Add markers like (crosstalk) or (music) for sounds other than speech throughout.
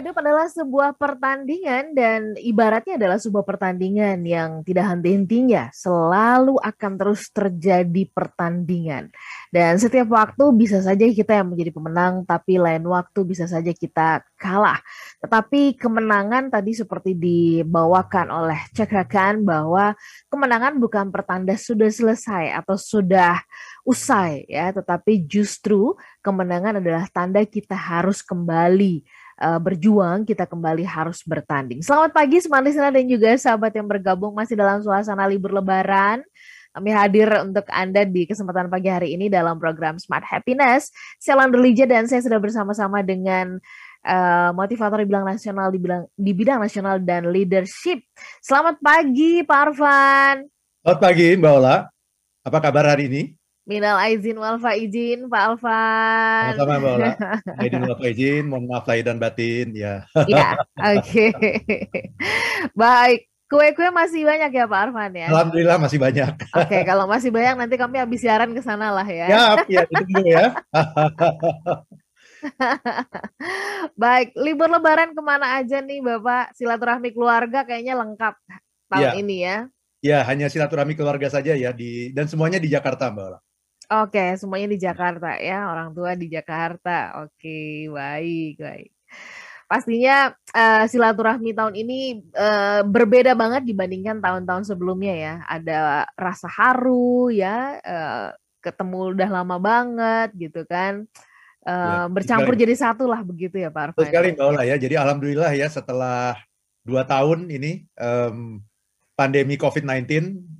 Hidup adalah sebuah pertandingan dan ibaratnya adalah sebuah pertandingan yang tidak henti-hentinya, selalu akan terus terjadi pertandingan. Dan setiap waktu bisa saja kita yang menjadi pemenang, tapi lain waktu bisa saja kita kalah. Tetapi kemenangan tadi seperti dibawakan oleh Cakrakan bahwa kemenangan bukan pertanda sudah selesai atau sudah usai ya, tetapi justru kemenangan adalah tanda kita harus kembali uh, berjuang, kita kembali harus bertanding. Selamat pagi semua listener dan juga sahabat yang bergabung masih dalam suasana libur lebaran. Kami hadir untuk Anda di kesempatan pagi hari ini dalam program Smart Happiness. Saya Landra Lija dan saya sudah bersama-sama dengan uh, motivator di bidang nasional di bidang di bidang nasional dan leadership. Selamat pagi Pak Arfan. Selamat pagi Mbak Ola. Apa kabar hari ini? Minal aizin wal faizin Pak Alfan. Sama-sama Mbak Ola. (laughs) Aizin wal faizin, mohon maaf lahir dan batin ya. Iya, oke. Okay. Baik, kue-kue masih banyak ya Pak Arfan ya? Alhamdulillah masih banyak. Oke, okay, kalau masih banyak nanti kami habis siaran ke sana lah ya. Ya, ya, ditunggu (laughs) ya. Baik, libur lebaran ke mana aja nih Bapak? Silaturahmi keluarga kayaknya lengkap tahun ya. ini ya. Ya, hanya silaturahmi keluarga saja ya di dan semuanya di Jakarta Mbak Ola. Oke, semuanya di Jakarta ya, orang tua di Jakarta. Oke, baik, baik. Pastinya uh, silaturahmi tahun ini uh, berbeda banget dibandingkan tahun-tahun sebelumnya ya. Ada rasa haru ya, uh, ketemu udah lama banget gitu kan. Uh, ya, bercampur sekali. jadi satu lah begitu ya Pak Arfan. Sekali Mbak Ola ya. Jadi alhamdulillah ya setelah dua tahun ini um, pandemi COVID-19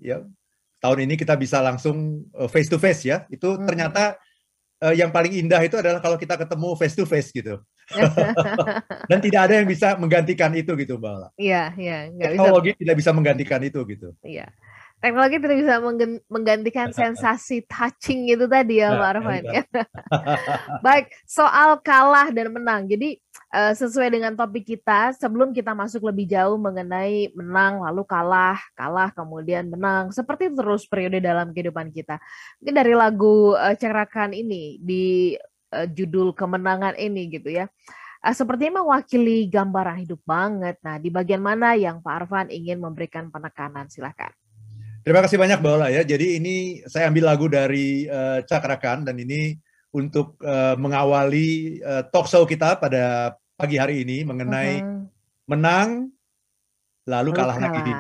ya tahun ini kita bisa langsung uh, face to face ya. Itu hmm. ternyata uh, yang paling indah itu adalah kalau kita ketemu face to face gitu. (laughs) Dan tidak ada yang bisa menggantikan itu gitu, Mbak. Iya, iya, Teknologi bisa. tidak bisa menggantikan itu gitu. Iya. Teknologi tidak bisa menggantikan (laughs) sensasi touching itu tadi ya, Pak Arfan. Ya. (laughs) Baik, soal kalah dan menang. Jadi uh, sesuai dengan topik kita, sebelum kita masuk lebih jauh mengenai menang lalu kalah, kalah kemudian menang, seperti terus periode dalam kehidupan kita. Mungkin dari lagu uh, Cerakan ini di uh, judul kemenangan ini gitu ya. Uh, sepertinya mewakili gambaran hidup banget. Nah, di bagian mana yang Pak Arfan ingin memberikan penekanan? Silakan. Terima kasih banyak Mbak Ola ya. Jadi ini saya ambil lagu dari uh, Cakrakan dan ini untuk uh, mengawali uh, talk show kita pada pagi hari ini mengenai uh-huh. menang lalu kalah lagi.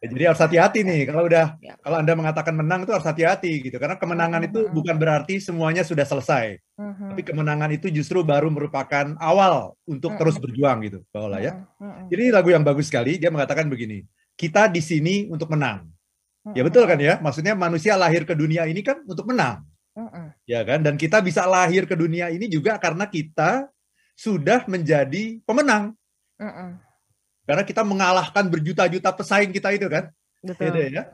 (laughs) Jadi harus hati-hati nih kalau udah ya. kalau Anda mengatakan menang itu harus hati-hati gitu karena kemenangan uh-huh. itu bukan berarti semuanya sudah selesai. Uh-huh. Tapi kemenangan itu justru baru merupakan awal untuk uh-huh. terus berjuang gitu, Mbak Ola ya. Uh-huh. Jadi lagu yang bagus sekali dia mengatakan begini kita di sini untuk menang. Ya betul kan ya? Maksudnya manusia lahir ke dunia ini kan untuk menang. Ya kan? Dan kita bisa lahir ke dunia ini juga karena kita sudah menjadi pemenang. Karena kita mengalahkan berjuta-juta pesaing kita itu kan. Betul. Gitu ya.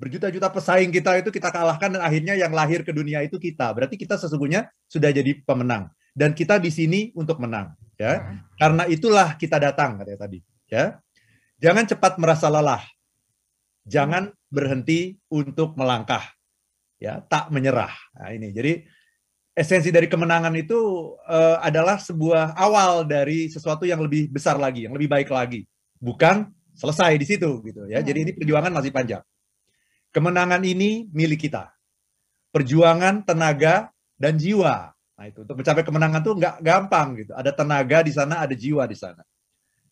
Berjuta-juta pesaing kita itu kita kalahkan dan akhirnya yang lahir ke dunia itu kita. Berarti kita sesungguhnya sudah jadi pemenang dan kita di sini untuk menang, ya. Karena itulah kita datang katanya tadi, ya. Jangan cepat merasa lelah. Jangan berhenti untuk melangkah. Ya, tak menyerah. Nah, ini. Jadi esensi dari kemenangan itu uh, adalah sebuah awal dari sesuatu yang lebih besar lagi, yang lebih baik lagi. Bukan selesai di situ gitu ya. Jadi ini perjuangan masih panjang. Kemenangan ini milik kita. Perjuangan, tenaga, dan jiwa. Nah itu untuk mencapai kemenangan tuh nggak gampang gitu. Ada tenaga di sana, ada jiwa di sana.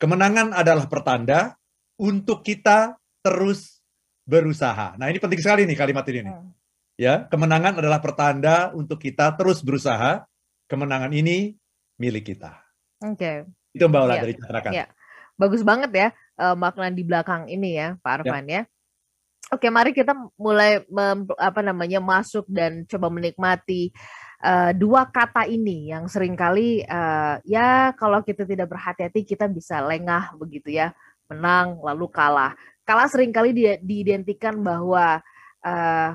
Kemenangan adalah pertanda untuk kita terus berusaha. Nah, ini penting sekali nih kalimat ini nih. Hmm. Ya, kemenangan adalah pertanda untuk kita terus berusaha. Kemenangan ini milik kita. Oke. Okay. Itu Mbak Ola ya, dari Catrakan. Ya. Bagus banget ya uh, makna di belakang ini ya, Pak ya. Arfan ya. ya. Oke, mari kita mulai mem, apa namanya masuk dan coba menikmati uh, dua kata ini yang sering kali uh, ya kalau kita tidak berhati-hati kita bisa lengah begitu ya menang lalu kalah kalah sering kali di, diidentikan bahwa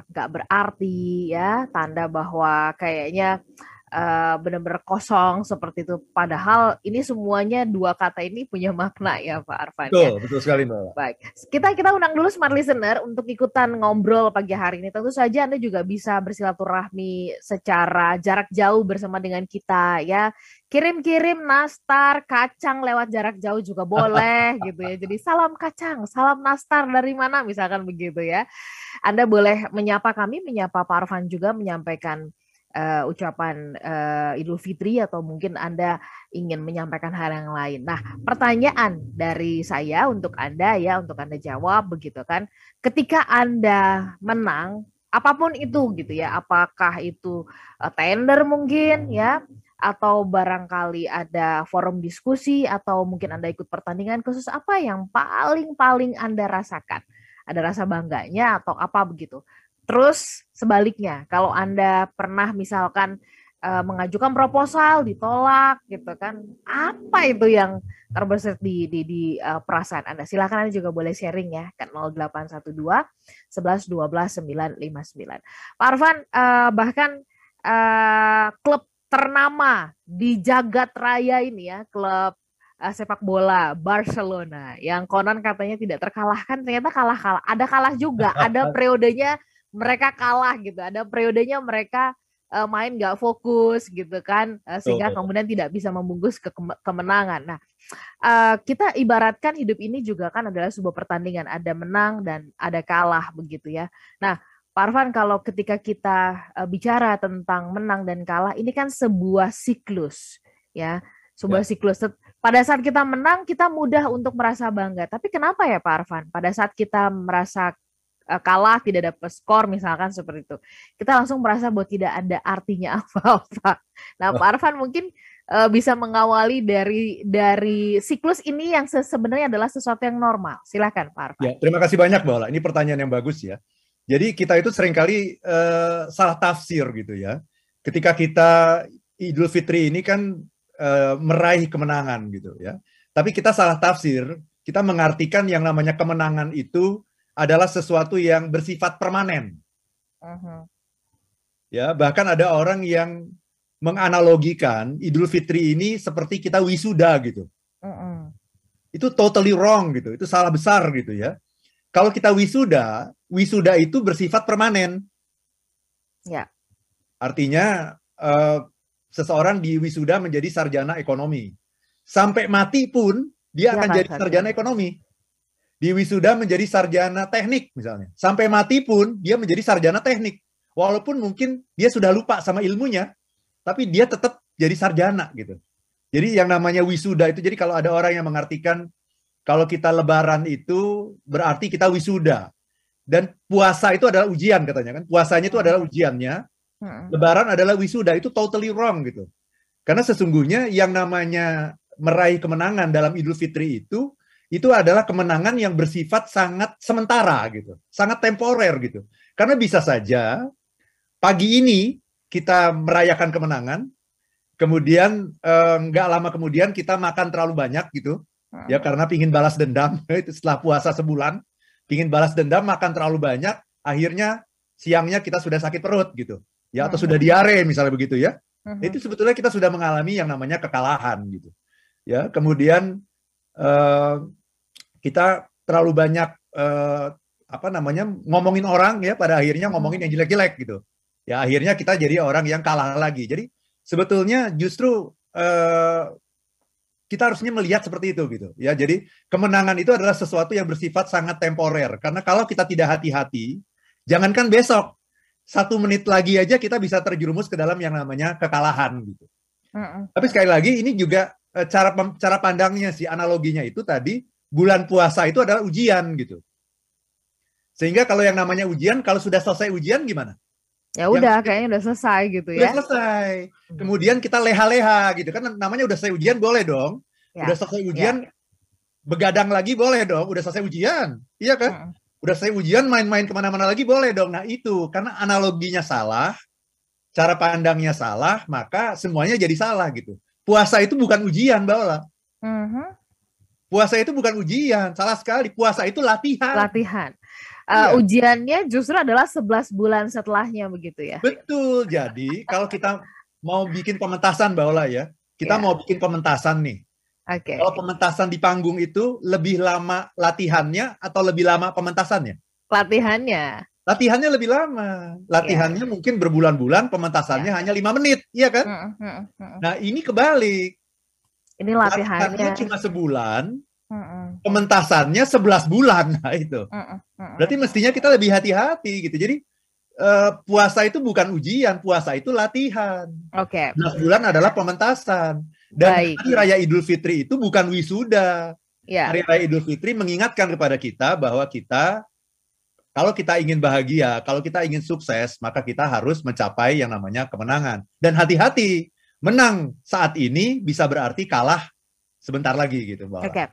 nggak uh, berarti ya tanda bahwa kayaknya uh, benar-benar kosong seperti itu. Padahal ini semuanya dua kata ini punya makna ya Pak Arfan. Betul, ya? betul sekali Mbak. Baik, kita kita undang dulu smart listener untuk ikutan ngobrol pagi hari ini. Tentu saja Anda juga bisa bersilaturahmi secara jarak jauh bersama dengan kita ya. Kirim-kirim nastar kacang lewat jarak jauh juga boleh (laughs) gitu ya. Jadi salam kacang, salam nastar dari mana misalkan begitu ya. Anda boleh menyapa kami, menyapa Pak Arfan juga menyampaikan uh, ucapan uh, Idul Fitri atau mungkin Anda ingin menyampaikan hal yang lain. Nah, pertanyaan dari saya untuk Anda ya, untuk Anda jawab begitu kan. Ketika Anda menang, apa pun itu gitu ya, apakah itu uh, tender mungkin ya, atau barangkali ada forum diskusi atau mungkin Anda ikut pertandingan khusus apa yang paling-paling Anda rasakan? Ada rasa bangganya atau apa begitu? Terus sebaliknya, kalau Anda pernah misalkan uh, mengajukan proposal ditolak gitu kan, apa itu yang terbesit di di, di uh, perasaan Anda? Silakan Anda juga boleh sharing ya kan 0812 11 12 959. Pak Arfan uh, bahkan uh, klub ternama di jagat raya ini ya, klub uh, sepak bola Barcelona yang konon katanya tidak terkalahkan ternyata kalah kalah ada kalah juga ada (laughs) periodenya mereka kalah gitu. Ada periodenya mereka uh, main gak fokus gitu kan, uh, sehingga oh. kemudian tidak bisa membungkus ke kemenangan. Nah, uh, kita ibaratkan hidup ini juga kan adalah sebuah pertandingan, ada menang dan ada kalah begitu ya. Nah, Pak Arfan, kalau ketika kita uh, bicara tentang menang dan kalah, ini kan sebuah siklus ya, sebuah ya. siklus. Pada saat kita menang, kita mudah untuk merasa bangga. Tapi kenapa ya Pak Arfan? Pada saat kita merasa kalah tidak dapat skor misalkan seperti itu. Kita langsung merasa bahwa tidak ada artinya (laughs) apa-apa. Nah Pak Arfan mungkin uh, bisa mengawali dari dari siklus ini yang sebenarnya adalah sesuatu yang normal. Silakan Pak Arfan. Ya terima kasih banyak Mbak ini pertanyaan yang bagus ya. Jadi kita itu sering kali uh, salah tafsir gitu ya. Ketika kita Idul Fitri ini kan uh, meraih kemenangan gitu ya. Tapi kita salah tafsir kita mengartikan yang namanya kemenangan itu adalah sesuatu yang bersifat permanen. Uh-huh. Ya, bahkan ada orang yang menganalogikan Idul Fitri ini seperti kita wisuda gitu. Uh-uh. Itu totally wrong gitu. Itu salah besar gitu ya. Kalau kita wisuda, wisuda itu bersifat permanen. Ya. Artinya uh, seseorang di wisuda menjadi sarjana ekonomi. Sampai mati pun dia, dia akan jadi sarjana ekonomi di wisuda menjadi sarjana teknik misalnya. Sampai mati pun dia menjadi sarjana teknik. Walaupun mungkin dia sudah lupa sama ilmunya, tapi dia tetap jadi sarjana gitu. Jadi yang namanya wisuda itu jadi kalau ada orang yang mengartikan kalau kita lebaran itu berarti kita wisuda. Dan puasa itu adalah ujian katanya kan. Puasanya itu adalah ujiannya. Hmm. Lebaran adalah wisuda itu totally wrong gitu. Karena sesungguhnya yang namanya meraih kemenangan dalam Idul Fitri itu itu adalah kemenangan yang bersifat sangat sementara gitu, sangat temporer gitu. Karena bisa saja pagi ini kita merayakan kemenangan, kemudian eh, nggak lama kemudian kita makan terlalu banyak gitu, ya hmm. karena pingin balas dendam (laughs) itu setelah puasa sebulan, pingin balas dendam makan terlalu banyak, akhirnya siangnya kita sudah sakit perut gitu, ya atau hmm. sudah diare misalnya begitu ya. Hmm. Itu sebetulnya kita sudah mengalami yang namanya kekalahan gitu, ya. Kemudian eh, kita terlalu banyak uh, apa namanya ngomongin orang ya pada akhirnya ngomongin yang jelek-jelek gitu. Ya akhirnya kita jadi orang yang kalah lagi. Jadi sebetulnya justru uh, kita harusnya melihat seperti itu gitu ya. Jadi kemenangan itu adalah sesuatu yang bersifat sangat temporer karena kalau kita tidak hati-hati, jangankan besok satu menit lagi aja kita bisa terjerumus ke dalam yang namanya kekalahan gitu. Mm -mm. Tapi sekali lagi ini juga eh, cara cara pandangnya sih analoginya itu tadi bulan puasa itu adalah ujian gitu. Sehingga kalau yang namanya ujian, kalau sudah selesai ujian gimana? Ya udah, yang, kayaknya udah selesai gitu ya. Udah selesai. Kemudian kita leha-leha gitu kan namanya udah selesai ujian boleh dong. Ya. Udah selesai ujian ya. begadang lagi boleh dong. Udah selesai ujian, iya kan? Hmm. Udah selesai ujian main-main ke mana-mana lagi boleh dong. Nah itu karena analoginya salah, cara pandangnya salah, maka semuanya jadi salah gitu. Puasa itu bukan ujian, Mbak Ola. Mm -hmm. Puasa itu bukan ujian, salah sekali. Puasa itu latihan. Latihan. Uh, iya. Ujiannya justru adalah 11 bulan setelahnya begitu ya. Betul. Jadi kalau kita mau bikin pementasan Mbak Ola ya. Kita yeah. mau bikin pementasan nih. Oke. Okay. Kalau pementasan di panggung itu lebih lama latihannya atau lebih lama pementasannya? Latihannya. Latihannya lebih lama. Latihannya yeah. mungkin berbulan-bulan, pementasannya yeah. hanya lima menit, iya kan? Mm, mm, mm. Nah ini kebalik. Ini latihannya. Latihannya cuma sebulan, mm, pementasannya sebelas bulan, (laughs) nah itu. Mm, mm, Berarti mestinya kita lebih hati-hati gitu. Jadi uh, puasa itu bukan ujian, puasa itu latihan. Oke. Okay. bulan adalah pementasan. Dan Baik. hari raya Idul Fitri itu bukan wisuda. Yeah. Hari raya Idul Fitri mengingatkan kepada kita bahwa kita kalau kita ingin bahagia, kalau kita ingin sukses, maka kita harus mencapai yang namanya kemenangan. Dan hati-hati, menang saat ini bisa berarti kalah sebentar lagi gitu, Oke. Okay.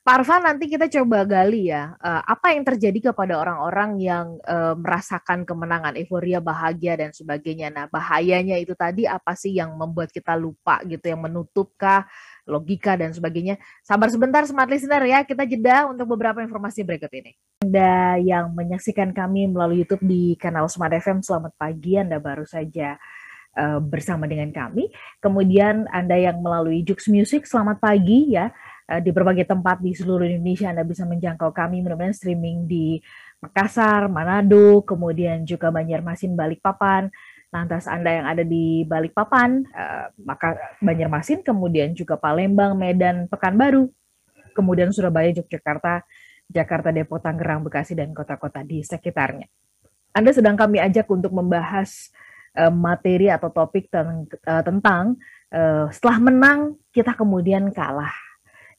Pak Arfan, nanti kita coba gali ya, uh, apa yang terjadi kepada orang-orang yang uh, merasakan kemenangan, euforia, bahagia dan sebagainya. Nah, bahayanya itu tadi apa sih yang membuat kita lupa gitu, yang menutupkah logika dan sebagainya. Sabar sebentar smart listener ya, kita jeda untuk beberapa informasi berikut ini. Anda yang menyaksikan kami melalui YouTube di kanal Smart FM, selamat pagi. Anda baru saja uh, bersama dengan kami. Kemudian Anda yang melalui Jux Music, selamat pagi ya. Uh, di berbagai tempat di seluruh Indonesia Anda bisa menjangkau kami mudah-mudahan streaming di Makassar, Manado, kemudian juga Banjarmasin, Balikpapan. Lantas Anda yang ada di Balikpapan, uh, maka Banjarmasin, kemudian juga Palembang, Medan, Pekanbaru, kemudian Surabaya, Yogyakarta, Jakarta, Depok, Tangerang, Bekasi, dan kota-kota di sekitarnya. Anda sedang kami ajak untuk membahas uh, materi atau topik ten uh, tentang uh, setelah menang kita kemudian kalah.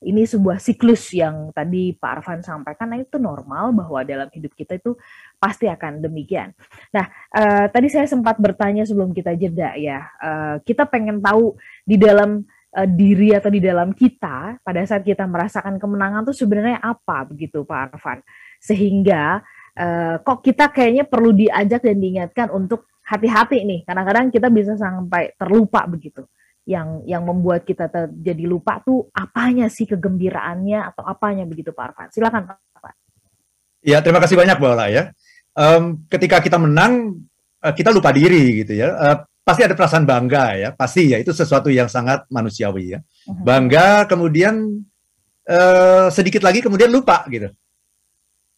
Ini sebuah siklus yang tadi Pak Arfan sampaikan, nah itu normal bahwa dalam hidup kita itu pasti akan demikian. Nah, uh, tadi saya sempat bertanya sebelum kita jeda ya, uh, kita pengen tahu di dalam uh, diri atau di dalam kita pada saat kita merasakan kemenangan tuh sebenarnya apa begitu Pak Arfan sehingga uh, kok kita kayaknya perlu diajak dan diingatkan untuk hati-hati nih. Kadang-kadang kita bisa sampai terlupa begitu. Yang yang membuat kita jadi lupa tuh apanya sih kegembiraannya atau apanya begitu Pak Arfan? Silakan Pak Ya terima kasih banyak Mbak Ola ya. Um, ketika kita menang uh, kita lupa diri gitu ya. Uh, pasti ada perasaan bangga ya, pasti ya itu sesuatu yang sangat manusiawi ya. Mhm. Bangga kemudian uh, sedikit lagi kemudian lupa gitu.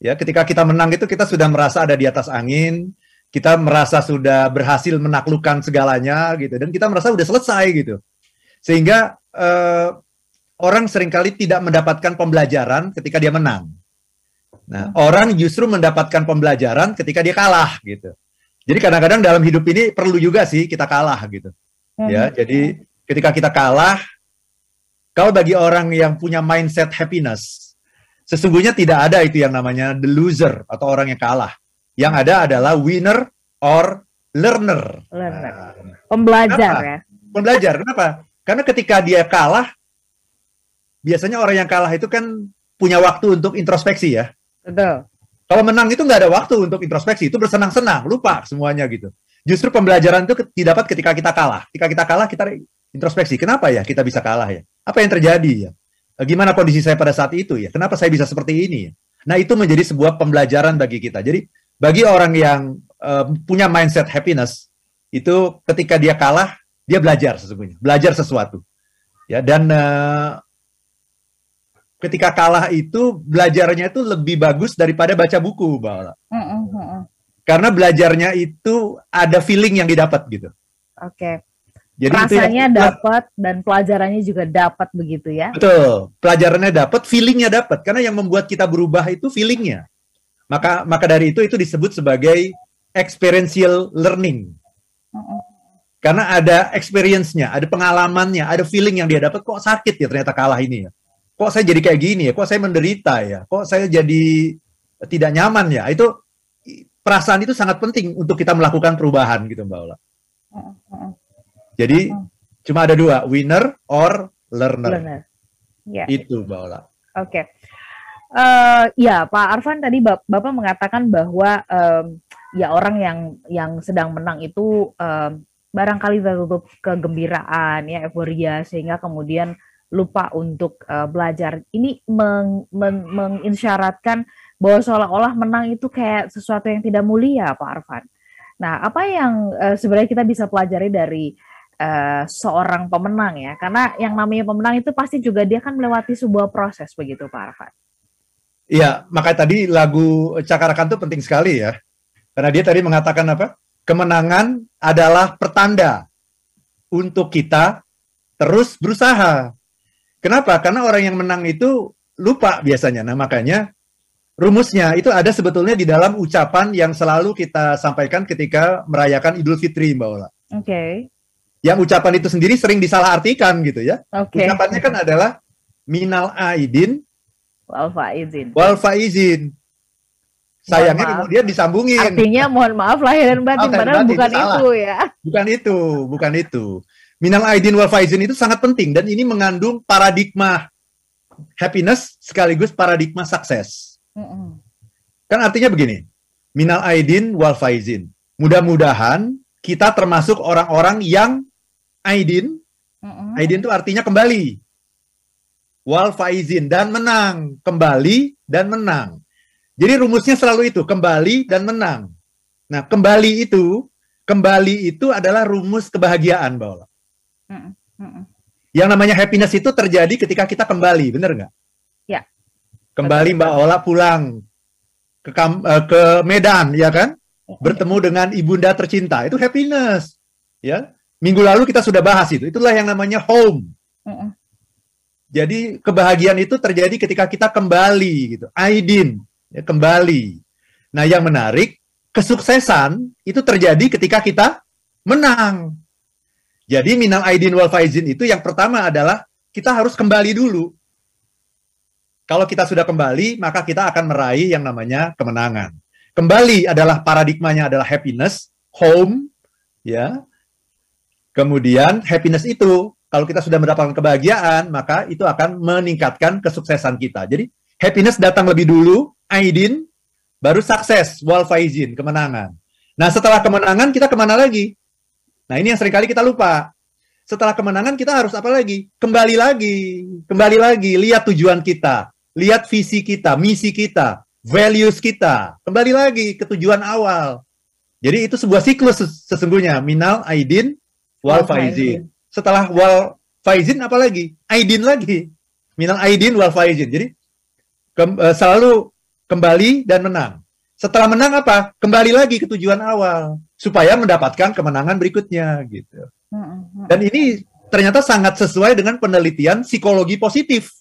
Ya, ketika kita menang itu kita sudah merasa ada di atas angin, kita merasa sudah berhasil menaklukkan segalanya gitu dan kita merasa sudah selesai gitu. Sehingga uh, orang sering kali tidak mendapatkan pembelajaran ketika dia menang. Nah, orang justru mendapatkan pembelajaran ketika dia kalah gitu. Jadi kadang-kadang dalam hidup ini perlu juga sih kita kalah gitu. Hmm. Ya, jadi ketika kita kalah, kalau bagi orang yang punya mindset happiness, sesungguhnya tidak ada itu yang namanya the loser atau orang yang kalah. Yang ada adalah winner or learner. Learner. Nah, Pembelajar kenapa? ya. Pembelajar. Kenapa? Karena ketika dia kalah, biasanya orang yang kalah itu kan punya waktu untuk introspeksi ya. Betul. Kalau menang itu nggak ada waktu untuk introspeksi, itu bersenang-senang, lupa semuanya gitu. Justru pembelajaran itu didapat ketika kita kalah. Ketika kita kalah, kita introspeksi. Kenapa ya kita bisa kalah ya? Apa yang terjadi ya? Gimana kondisi saya pada saat itu ya? Kenapa saya bisa seperti ini ya? Nah itu menjadi sebuah pembelajaran bagi kita. Jadi bagi orang yang uh, punya mindset happiness, itu ketika dia kalah, dia belajar sesungguhnya, belajar sesuatu. Ya dan uh, ketika kalah itu belajarnya itu lebih bagus daripada baca buku, Mbak Mm -hmm. Karena belajarnya itu ada feeling yang didapat gitu. Oke. Okay. Jadi rasanya dapat dan pelajarannya juga dapat begitu ya. Betul. Pelajarannya dapat, feelingnya dapat. Karena yang membuat kita berubah itu feelingnya. Maka maka dari itu itu disebut sebagai experiential learning. Karena ada experience-nya, ada pengalamannya, ada feeling yang dia dapat kok sakit ya ternyata kalah ini ya kok saya jadi kayak gini ya, kok saya menderita ya, kok saya jadi tidak nyaman ya. Itu perasaan itu sangat penting untuk kita melakukan perubahan gitu Mbak Ola. Jadi cuma ada dua, winner or learner. learner. Ya. Itu Mbak Ola. Oke. Okay. Uh, ya Pak Arfan tadi Bapak mengatakan bahwa um, ya orang yang yang sedang menang itu um, barangkali tertutup kegembiraan ya euforia sehingga kemudian lupa untuk uh, belajar. Ini meng, men, menginsyaratkan bahwa seolah-olah menang itu kayak sesuatu yang tidak mulia, Pak Arfan. Nah, apa yang uh, sebenarnya kita bisa pelajari dari uh, seorang pemenang ya? Karena yang namanya pemenang itu pasti juga dia kan melewati sebuah proses begitu Pak Arfan. Iya, makanya tadi lagu Cakarakan itu penting sekali ya. Karena dia tadi mengatakan apa? Kemenangan adalah pertanda untuk kita terus berusaha. Kenapa? Karena orang yang menang itu lupa biasanya. Nah, makanya rumusnya itu ada sebetulnya di dalam ucapan yang selalu kita sampaikan ketika merayakan Idul Fitri, Mbak Ola. Oke. Okay. Yang ucapan itu sendiri sering disalahartikan gitu ya. Okay. Ucapannya kan adalah minal aidin wal faizin. Wal faizin. Sayangnya kemudian disambungin. Artinya mohon maaf lahir dan batin, padahal bukan itu, itu ya. Bukan itu, bukan itu. Minal aidin wal faizin itu sangat penting dan ini mengandung paradigma happiness sekaligus paradigma sukses. Mm -mm. Kan artinya begini, minal aidin wal faizin. Mudah-mudahan kita termasuk orang-orang yang aidin. Mm -mm. Aidin itu artinya kembali. Wal faizin dan menang, kembali dan menang. Jadi rumusnya selalu itu, kembali dan menang. Nah, kembali itu, kembali itu adalah rumus kebahagiaan, Mbak Ola. Mm -mm. Yang namanya happiness itu terjadi ketika kita kembali, benar nggak? Ya. Kembali Mbak Ola pulang ke uh, ke Medan, ya kan? Bertemu dengan ibunda tercinta, itu happiness, ya. Minggu lalu kita sudah bahas itu. Itulah yang namanya home. Jadi kebahagiaan itu terjadi ketika kita kembali, gitu. Aidin, ya, kembali. Nah, yang menarik, kesuksesan itu terjadi ketika kita menang. Jadi minal aidin wal faizin itu yang pertama adalah kita harus kembali dulu. Kalau kita sudah kembali, maka kita akan meraih yang namanya kemenangan. Kembali adalah paradigmanya adalah happiness, home, ya. Kemudian happiness itu kalau kita sudah mendapatkan kebahagiaan, maka itu akan meningkatkan kesuksesan kita. Jadi happiness datang lebih dulu, Aidin, baru sukses, wal faizin, kemenangan. Nah, setelah kemenangan kita ke mana lagi? Nah, ini yang sering kali kita lupa. Setelah kemenangan kita harus apa lagi? Kembali lagi, kembali lagi, lihat tujuan kita, lihat visi kita, misi kita, values kita, kembali lagi ke tujuan awal. Jadi itu sebuah siklus sesungguhnya, minal aidin wal faizin. Setelah wal faizin apa lagi? Aidin lagi. Minal aidin wal faizin. Jadi ke, uh, selalu kembali dan menang. Setelah menang apa? Kembali lagi ke tujuan awal supaya mendapatkan kemenangan berikutnya gitu. Dan ini ternyata sangat sesuai dengan penelitian psikologi positif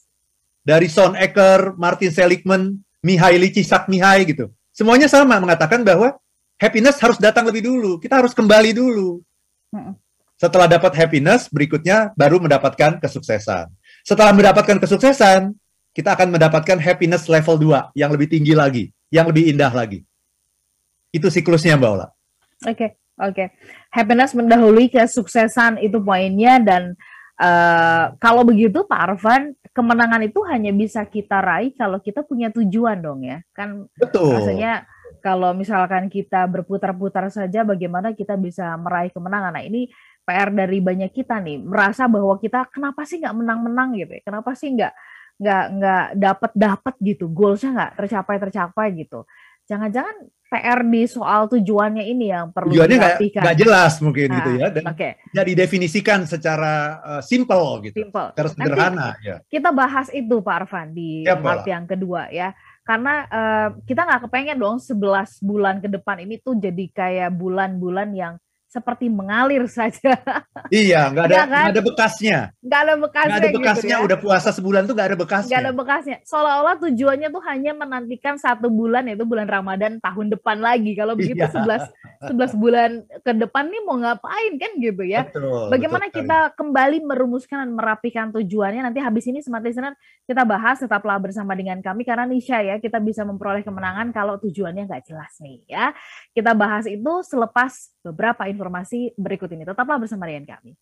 dari Son Ecker, Martin Seligman, Mihaly Csikszentmihalyi gitu. Semuanya sama mengatakan bahwa happiness harus datang lebih dulu. Kita harus kembali dulu. Setelah dapat happiness, berikutnya baru mendapatkan kesuksesan. Setelah mendapatkan kesuksesan, kita akan mendapatkan happiness level 2 yang lebih tinggi lagi, yang lebih indah lagi. Itu siklusnya Mbak Ola. Oke, okay, oke. Okay. Happiness mendahului kesuksesan itu poinnya dan uh, kalau begitu Pak Arfan, kemenangan itu hanya bisa kita raih kalau kita punya tujuan dong ya. Kan Betul. Rasanya kalau misalkan kita berputar-putar saja bagaimana kita bisa meraih kemenangan. Nah, ini PR dari banyak kita nih merasa bahwa kita kenapa sih nggak menang-menang? gitu ya? Kenapa sih nggak nggak nggak dapat dapat gitu goalsnya nggak tercapai tercapai gitu? Jangan-jangan PR di soal tujuannya ini yang perlu tujuannya nggak jelas mungkin nah, gitu ya dan okay. jadi definisikan secara uh, simple gitu. Simple. secara sederhana Nanti ya. kita bahas itu Pak Arfan di ya, part yang kedua ya. Karena uh, kita nggak kepengen dong 11 bulan ke depan ini tuh jadi kayak bulan-bulan yang seperti mengalir saja. Iya, nggak ada kan? ada bekasnya. Nggak ada bekasnya. Nggak ada bekasnya. Gitu ya? Udah puasa sebulan tuh nggak ada bekasnya. Nggak ada bekasnya. Seolah-olah tujuannya tuh hanya menantikan satu bulan yaitu bulan Ramadan tahun depan lagi. Kalau begitu iya. 11 11 bulan ke depan nih mau ngapain kan gitu ya? Betul, Bagaimana betul kita kembali merumuskan dan merapikan tujuannya nanti habis ini semata listener kita bahas tetaplah bersama dengan kami karena Nisha ya kita bisa memperoleh kemenangan kalau tujuannya nggak jelas nih ya. Kita bahas itu selepas beberapa informasi berikut ini. Tetaplah bersama dengan kami.